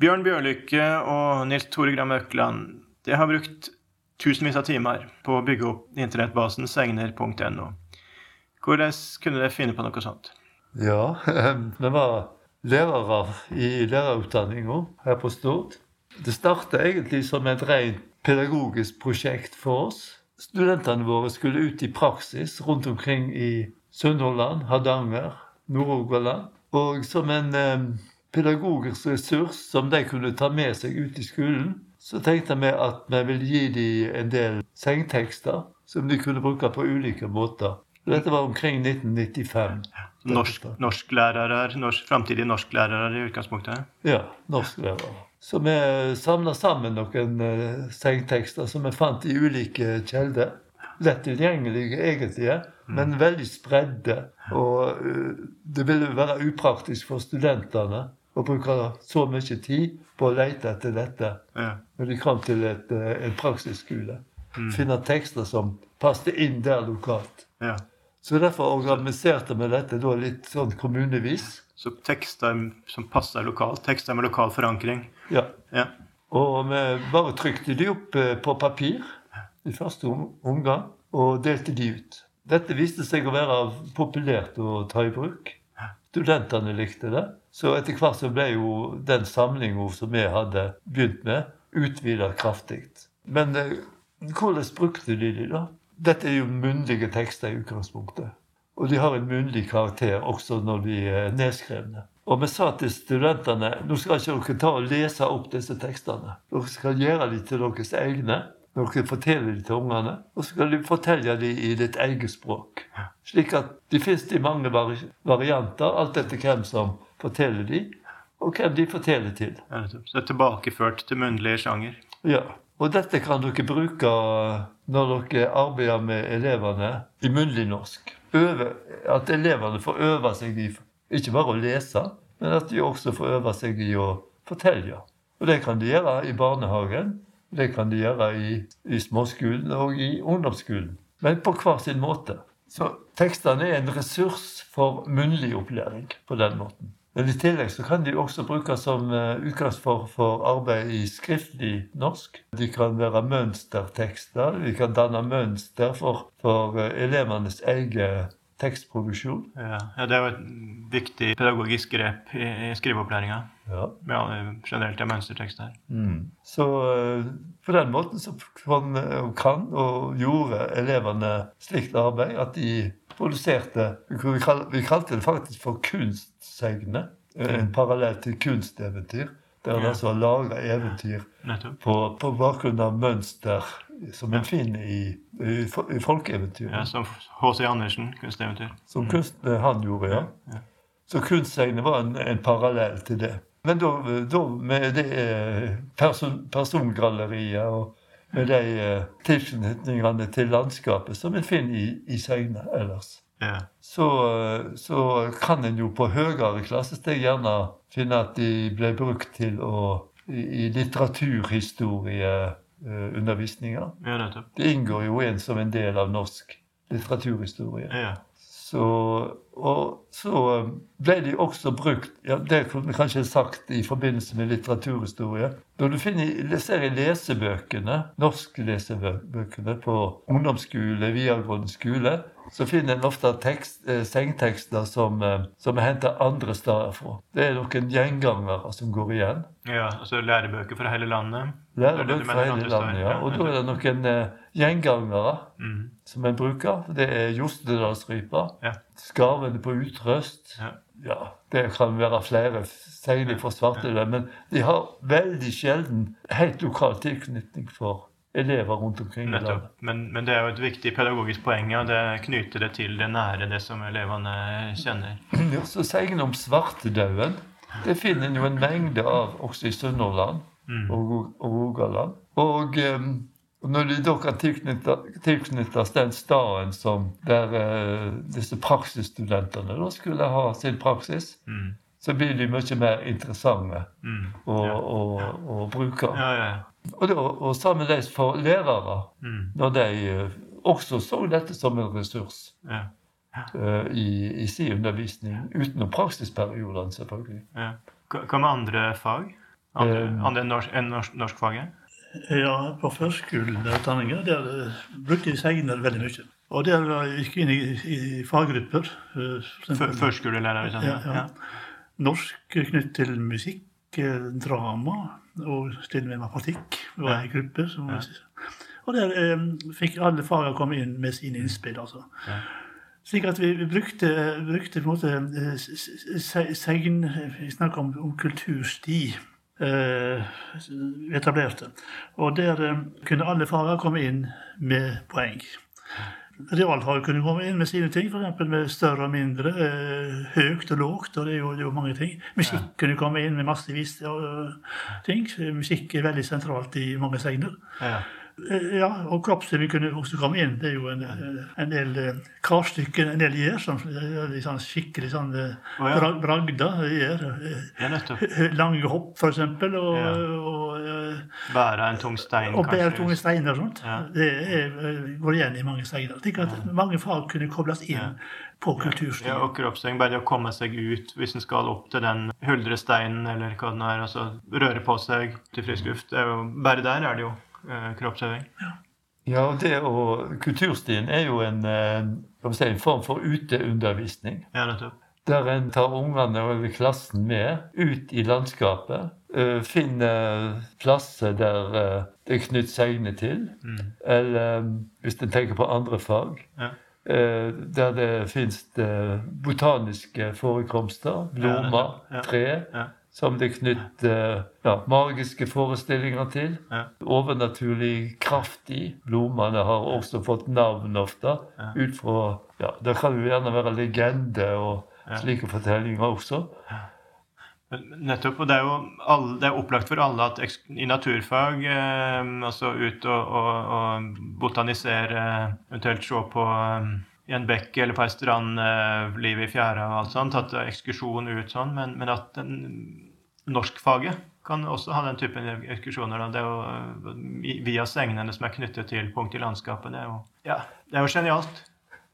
Bjørn Bjørlykke og Nils Tore Gram Økland de har brukt tusenvis av timer på å bygge opp internettbasen segner.no. Hvordan kunne dere finne på noe sånt? Ja, vi var lærere i lærerutdanninga her på Stord. Det starta egentlig som et rent pedagogisk prosjekt for oss. Studentene våre skulle ut i praksis rundt omkring i Sunnhordland, Hardanger, Nord-Rogaland. Og som en eh, pedagogisk ressurs som de kunne ta med seg ut i skolen, så tenkte vi at vi ville gi dem en del sengtekster som de kunne bruke på ulike måter. Dette var omkring 1995. Norsk, norsklærere, norsk, framtidige norsklærere i utgangspunktet? Ja, norsklærere. Så vi samla sammen noen uh, sengtekster som vi fant i ulike kilder. Lett tilgjengelige, egentlig, mm. men veldig spredde. Og uh, det ville være upraktisk for studentene å bruker så mye tid på å lete etter dette ja. når de kom til et, uh, en praksisskole. Mm. Finne tekster som passet inn der lokalt. Ja. Så derfor organiserte vi dette da litt sånn kommunevis. Så tekster som passer lokalt? Tekster med lokal forankring? Ja. ja. Og vi bare trykte de opp eh, på papir i første omgang og delte de ut. Dette viste seg å være populært å ta i bruk. Studentene likte det. Så etter hvert så ble jo den samlinga som vi hadde begynt med, utvida kraftig. Men eh, hvordan brukte de de, da? Dette er jo munnlige tekster i utgangspunktet. Og de har en munnlig karakter også når de er nedskrevne. Og vi sa til studentene nå skal ikke dere ta og lese opp disse tekstene. Dere skal gjøre dem til deres egne. Dere forteller det til ungene. Og så skal du fortelle dem i ditt eget språk. Slik at de fins i mange varianter, alt etter hvem som forteller dem, og hvem de forteller til. Så det er tilbakeført til munnlige sjanger? Ja. Og dette kan dere bruke når dere arbeider med elevene i munnlig norsk. Øve, at elevene får øve seg i ikke bare å lese, men at de også får øve seg i å fortelle. Og det kan de gjøre i barnehagen, det kan de gjøre i, i småskolen og i ungdomsskolen. Men på hver sin måte. Så tekstene er en ressurs for munnlig opplæring på den måten. Men i tillegg så kan de også brukes som uh, utgangspunkt for arbeid i skriftlig norsk. De kan være mønstertekster. De kan danne mønster for, for uh, elevenes egen tekstproduksjon. Ja, ja, Det er jo et viktig pedagogisk grep i, i skriveopplæringa. Ja. ja. generelt er mønstertekster. Mm. Så uh, på den måten så kan, kan og gjorde elevene slikt arbeid at de produserte Vi kalte det faktisk for kunstsegnet. En parallell til kunsteventyr. Der en ja. altså laga eventyr på, på, bakgrunn av mønster som en finner i folkeeventyr. Ja, som H.C. Andersen, kunsteventyr. Som mm. kunst, han gjorde, ja. ja. Så kunstsegnet var en, en, parallell til det. Men da, da med det eh, person, persongalleriet og med de uh, tilknytningene til landskapet som en finner i, i Segne ellers. Ja. Så, så, kan en jo på høyere klassesteg gjerne finne at de ble brukt til å i, i litteraturhistorieundervisninga. Uh, ja, det inngår jo en som en del av norsk litteraturhistorie. Ja. Så, og så ble de også brukt ja, Det kunne kanskje sagt i forbindelse med litteraturhistorie. Når du finner, ser i lesebøkene, norske lesebøkene på ungdomsskole, videregående skole, så finner en ofte tekst, eh, sengtekster som, eh, som er henta andre steder fra. Det er noen gjengangere som går igjen. Ja, altså lærebøker fra hele landet? Lærebøker fra hele landet, ja. Og da er det noen eh, gjengangere mm. som en bruker. Det er Jostedalsrypa, ja. Skarvene på Utrøst. Ja. ja. Det kan være flere, særlig for svartedauden. Men de har veldig sjelden helt lokal tilknytning for elever rundt omkring i landet. Men, men, det er jo et viktig pedagogisk poeng. og Det knyter det til det nære, det som elevene kjenner. Ja, så sier en om svartedauden. Det finner en jo en mengde av også i Sunnhordland mm. og, og Rogaland. Og um, når de da kan tilknyttes den staden som der uh, disse praksisstudentene da skulle ha sin praksis, mm. så blir de mye mer interessante mm. å, ja. å, å, bruke. Ja, ja. Og, det, og sammenlignet for lærere, mm. når de uh, også så dette som en ressurs ja. uh, i, i, sin undervisning, utenom praksisperiodene, selvfølgelig. Hva med andre fag? Andre, Um, andre enn norsk, enn norsk, norskfaget? Ja, på førskolen der eh, brukte vi segner veldig mye. Og der eh, gikk vi inn i, i faggrupper. Førskolelærer? for Før- eksempel- Ja, ja. Norsk knyttet til musikk, eh, drama og til og med matematikk. Det var en gruppe som, Ja. Og der eh, fikk alle fagene komme inn med sine innspill. altså. Ja. Slik at vi, brukte, brukte på en måte eh, segn Vi snakker om, om kultursti. Eh, etablerte. Og der eh, kunne alle farer komme inn med poeng. Realfag kunne komme inn med sine ting, f.eks. med større og mindre, eh, høyt og lågt. og det er, jo, det er jo mange ting. Musikk kunne komme inn med massevis av ting. Musikk er veldig sentralt i mange segner. Ja. Ja, og kroppsøving kunne også komme inn. Det er jo en, en del eh, karstykker en del gjør, som de sånn skikkelig sånn oh, ja. bra- bragda gjør. eh. Lange hopp, for eksempel, og, Ja. og, Bære en tung stein, og bære tunge steiner og sånt. Ja. Det er, går igjen i mange steiner. Slik at mange fag kunne kobles inn på kulturstien. Ja, og kroppsøving. Bare det å komme seg ut hvis en skal opp til den huldresteinen eller hva det nå er. Altså røre på seg til frisk luft. Bare der er det jo kroppsøving. Ja, og det og Kulturstien er jo en, eh, si, en form for uteundervisning. Ja, nettopp. Der en tar ungene og klassen med ut i landskapet. eh, finner plasser der eh, det er knytt segne til. Mm. Eller eh, hvis en tenker på andre fag. Ja. eh, der det fins botaniske forekomster. Blomster. Ja. tre. Ja. Som det er knytt ja, magiske forestillinger til. Ja. Overnaturlig kraft i. Blomstene har også fått navn ofte. Ja. Ut fra ja, Det kan jo gjerne være legende og slike fortellinger også. Men Nettopp. Og det er jo alle, det er opplagt for alle at i naturfag eh, altså ut og, og, og botanisere, eventuelt se på eh, i en bekk eller på ei strand, eh, livet i fjæra og alt sånt, tatt ekskursjon ut sånn, men, men at den, norskfaget kan også ha den typen ekskursjoner. Da. Det er jo eh, via segnene som er knyttet til punkt i landskapet. Det er jo, ja, det er jo genialt.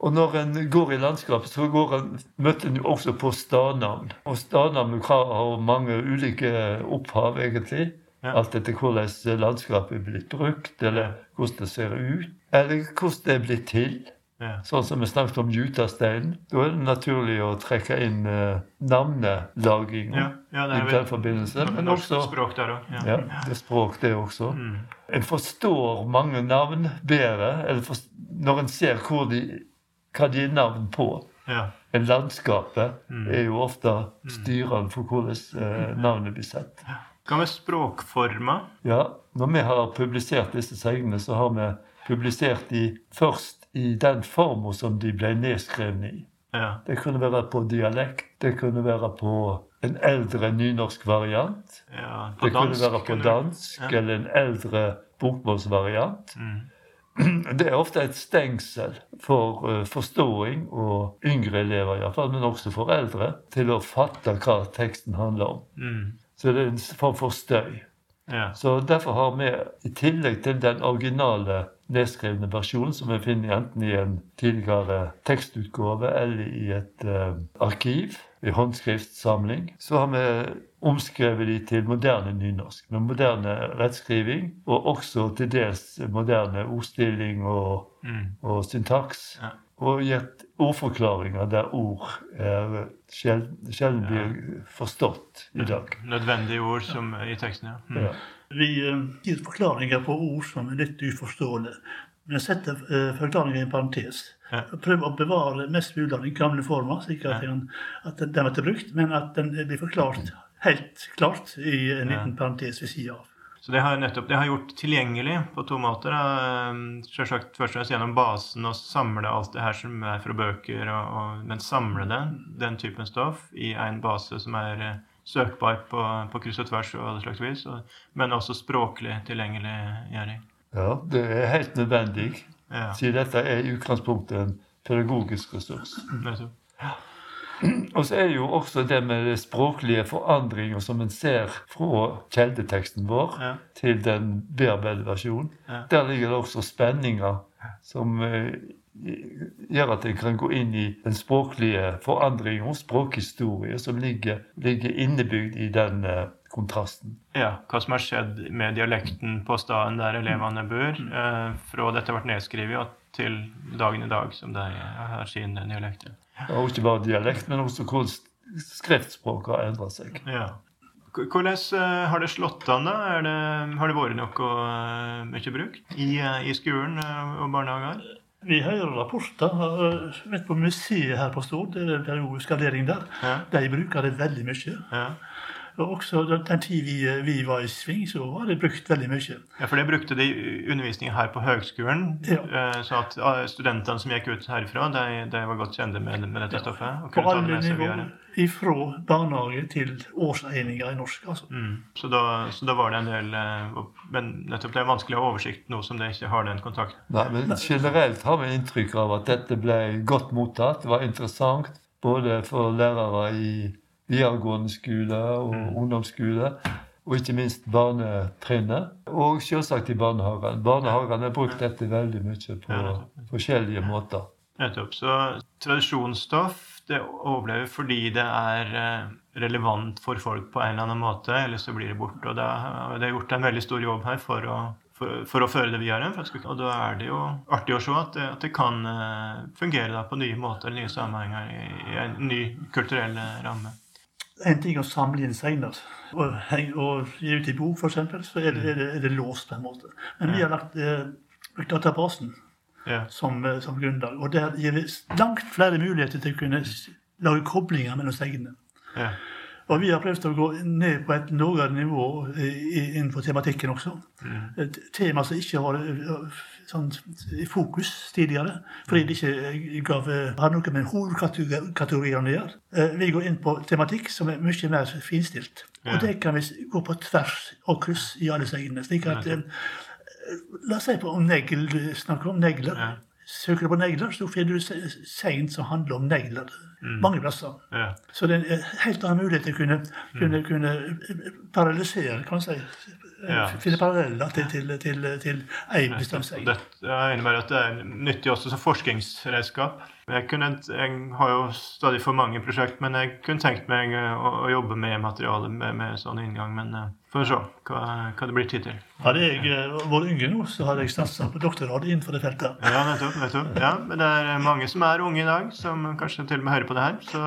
Og når en går i landskapet, så går en, møter en jo også på stadnavn. Og stadnavn har mange ulike opphav, egentlig. Ja. Alt etter hvordan landskapet er blitt brukt, eller hvordan det ser ut. Eller hvordan det er blitt til. Ja. Sånn som vi snakket om Jutasteinen. Da er det naturlig å trekke inn uh, navnelaging Ja, ja, i den forbindelse. Men også språk der òg. Ja. det er språk, det også. Mm. En forstår mange navn bedre eller forst- når en ser de, hva de er navn på. ja. En landskapet Mm. er jo ofte styrende for hvordan uh, navnet blir sett. Hva med språkformer? Ja, Når vi har publisert disse segnene, så har vi publisert de først i den formen som de ble nedskrevne i. Ja. Det kunne være på dialekt, det kunne være på en eldre nynorsk variant. ja. Det kunne være på dansk Ja. eller en eldre bokmålsvariant. Mm. Det er ofte et stengsel for eh, forståing og yngre elever, i hvert fall, men også for eldre, til å fatte hva teksten handler om. Mm. Så det er en form for støy. Ja. Så derfor har vi, i tillegg til den originale nedskrevne versjonen, som vi finner enten i en tidligere tekstutgave eller i et uh, arkiv, i håndskriftsamling, så har vi omskrevet de til moderne nynorsk, med moderne rettskriving, og også til dels moderne ordstilling og, Mm. og syntaks. Ja. Og gitt ordforklaringer der ord er sjelden, sjelden blir forstått i dag. Nødvendige ord som i teksten, ja. Mm. Ja. Vi eh, gir forklaringer på ord som er litt uforståelige. Men setter eh, forklaringer i en parentes. Ja. Prøver å bevare mest mulig av den gamle forma, slik at, den, at den blir brukt, men at den blir forklart helt klart i en liten parentes ved sida av. Så det har nettopp det har gjort tilgjengelig på to måter. Selvsagt først og fremst gjennom basen og samle alt det her som er fra bøker, og, og, men samle det, den typen stoff, i en base som er eh, søkbar på, på kryss og tvers og alle slags vis, og, men også språklig tilgjengeliggjøring. ja, det er helt nødvendig. Ja, Siden dette er i utgangspunktet en pedagogisk ressurs. Ja. Og så er jo også det med det språklige forandringer som en ser fra kjeldeteksten vår Ja. til den bearbeidede versjonen. Ja. Der ligger det også spenninger som eh, gjør at jeg kan gå inn i den språklige forandringen og språkhistorie som ligger, ligger innebygd i den eh, kontrasten. Ja, hva som har skjedd med dialekten på staden der elevene bor, eh, fra dette ble nedskrevet til dagen i dag, som de har sin dialekt. Og ikke bare dialekt, men også hvordan skriftspråket har endret seg. Ja. Hvordan eh, har det slått an? da? Det, har det vært noe eh, mye brukt i, i skolen og barnehager? Vi hører rapporter eh, vet på museet her på Stord, det er pedagogisk avdeling der. Ja. De bruker det veldig mye. Ja. Og også den, tid vi, vi var i sving, så var det brukt veldig mye. ja, for det brukte de undervisning her på høgskolen. Ja. eh, Så at eh, studentene som gikk ut herfra, de, de var godt kjente med, med dette stoffet. og På kunne ta det med seg videre. Ifra barnehage til årseininger i norsk. altså. Mm. Så, da, så da var det en del eh, Men nettopp det er vanskelig å ha oversikt nå som det ikke har den kontakten. Nei, men generelt har vi inntrykk av at dette ble godt mottatt. Det var interessant både for lærere i videregående skole og ungdomsskole, og ikke minst barnetrinnet. Og selvsagt i barnehagen. Barnehagen har brukt dette veldig mye på forskjellige måter. Nettopp. Så tradisjonsstoff det overlever fordi det er eh, relevant for folk på en eller annen måte, eller så blir det borte. Og det er, det gjort en veldig stor jobb her for å, for, for å føre det videre. Og da er det jo artig å se at det, at det kan eh, fungere på nye måter, nye sammenhenger, i, i en ny kulturell eh, ramme. En ting å samle inn segner og, og gi ut i bok, f.eks., så er det, er, det, er det låst på en måte. Men vi har lagt, eh, databasen Ja. som, eh, som grunnlag. Og der gir vi langt flere muligheter til å kunne lage koblinger mellom segnene. Ja. Og vi har prøvd å gå ned på et lavere nivå i- innenfor tematikken også. Et tema som ikke var eh, sånn, i fokus tidligere, fordi det ikke eh, gav, eh, har noe med hovedkategoriene å gjøre. Eh, Vi går inn på tematikk som er mye mer finstilt. Ja. Og det kan vi gå på tvers og kryss i alle segnene. slik at eh, La oss si på om negl, snakker om negler. Ja. Søker du på negler, så finner du se- segn som handler om negler. Mange plasser. Ja. Så det er en helt annen mulighet til å kunne, kunne, kunne paralysere kan man si. Ja. Finne paralleller til, til, til, til en. Det innebærer at det er nyttig også som forskningsredskap. Jeg, kunne, jeg har jo stadig for mange prosjekt, men jeg kunne tenkt meg eh, å, å jobbe med materiale med, med sånn inngang. Men uh, får vi se hva, hva det blir tid til. Hadde jeg eh, vært yngre nå, så hadde jeg satsa på doktorgrad innenfor det feltet. Ja, nettopp. nettopp. Ja, men det er mange som er unge i dag, som kanskje til og med hører på det her. Så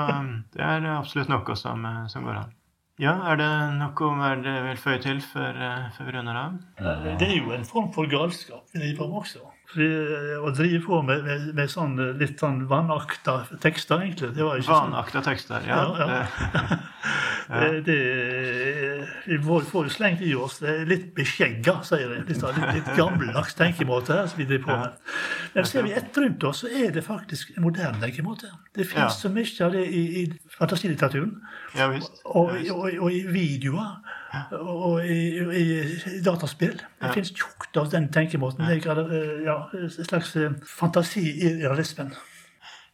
det er absolutt noe som, eh, som går an. Ja, er det noe mer du vil føye til før, eh, før vi runder av? Det er jo en form for galskap vi driver med også. Fordi eh, Å drive på med, med, med sånn eh, litt sånn vanakta tekster, egentlig det var ikke sånn. Vanakta tekster. Ja, Ja, ja. Det, det, vi får, jo slengt i oss det er litt beskjegga, sier de. Litt, sånn- litt, litt gammeldags tenkemåte her, som vi driver på med. Men ser vi etter rundt oss, så er det faktisk en moderne tenkemåte. Det Ja. så mye av det i, i fantasilitteraturen. ja visst. Og, og, og i videoer. Og i, i, i dataspill. Det fins tjukt av den tenkemåten. Det er eh, ja, en slags eh, fantasi i realismen.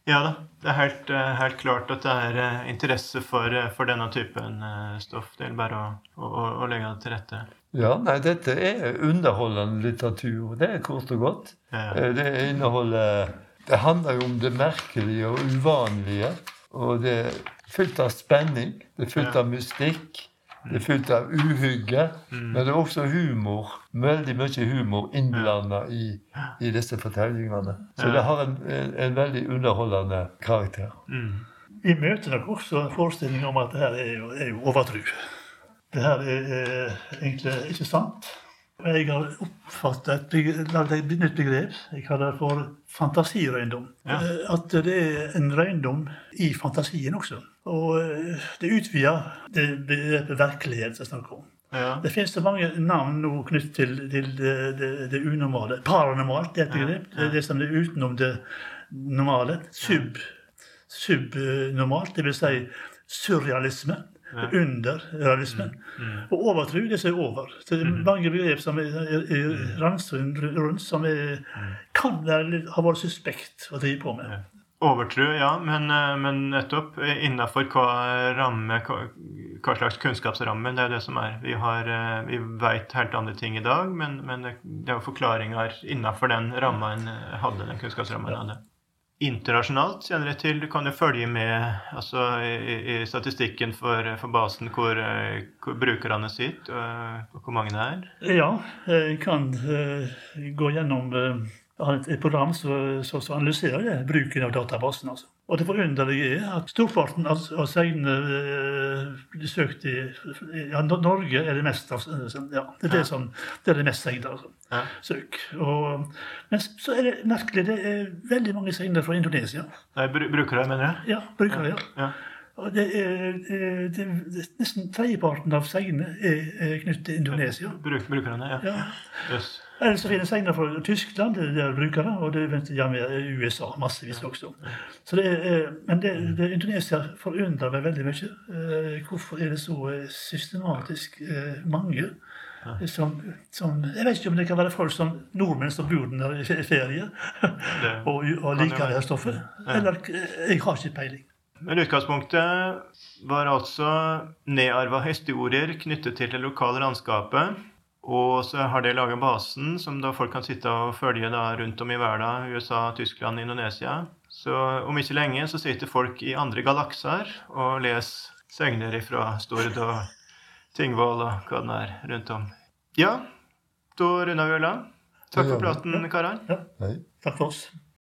Ja da. Det er helt, eh, helt klart at det er eh, interesse for, eh, for denne typen stoff. Det er bare å, å, å, legge det til rette. Ja, nei, dette er underholdende litteratur. Det er kort og godt. Ja. Det inneholder Det handler jo om det merkelige og uvanlige. Og det er fylt av spenning. Det er fylt Ja. av mystikk. Det er fylt av uhygge. Mm. Men det er også humor. Veldig mye humor innblanda i, i disse fortellingene. Så det har en, en, en veldig underholdende karakter. Mm. Vi møter nok også en forestilling om at det her er jo, er jo overtro. Det her er, er egentlig ikke sant. Jeg har oppfatta et, lagd et nytt begrep. Jeg kaller det for fantasirøyndom. Ja. Eh, At det er en røyndom i fantasien også. Og eh, det utvider det begrepet virkelighet jeg snakker om. Ja. Det finnes så mange navn nå knyttet til, til det, det, det unormale. Paranormalt det er et begrep. Det det som er utenom det normale. Sub, subnormalt, det vil si surrealisme. Under realismen. Og overtro, det som er over. Så det er mange begrep som er, er, er ranset rundt, som er, kan være, litt- ha vært suspekt å drive på med. Overtro, ja, men, eh, men nettopp innafor hva ramme, hva, hva, slags kunnskapsramme. Det er det som er. Vi, har, vi veit helt andre ting i dag, men, men det, det er jo forklaringer innafor den ramma en hadde, den kunnskapsramma en hadde internasjonalt kjenner jeg til. Du kan jo følge med altså, i, i, statistikken for, for basen hvor, hvor, brukerne sitter, og hvor mange det er. Ja, jeg kan uh, gå gjennom uh, et program som analyserer bruken av databasen. altså. Og det forunderlige er at storparten av, av seilene blir eh, søkt i ja, Norge er det mest av, ja, det, er det, som, det er det mest seilede altså. ja. søk. Og, men så er det merkelig, det er veldig mange seilere fra Indonesia. Nei, brukere, mener du? Ja, brukere, ja. ja. Og det er, det er, Nesten tredjeparten av seilene er, er knyttet til Indonesia. Bruk, brukerne, ja. ja. Yes. Ellers så finnes segnet fra Tyskland, det er brukere, og det er USA massevis også. Så det er, men det, det Indonesia forundrer meg veldig mye. Eh, hvorfor er det så eh, systematisk eh, mange? Som, som, jeg vet ikke om det kan være folk som nordmenn som bor der i ferie og, og liker det stoffet. Eller jeg har ikke peiling. Men utgangspunktet var altså nedarva historier knyttet til det lokale landskapet og så har de laga basen, som da folk kan sitte og følge da rundt om i verden. USA, Tyskland, Indonesia. Så om ikke lenge så sitter folk i andre galakser og leser segner fra Stord og Tingvoll og hva det er rundt om. Ja, da runder vi av. Takk for praten, karer. Ja. Takk for oss.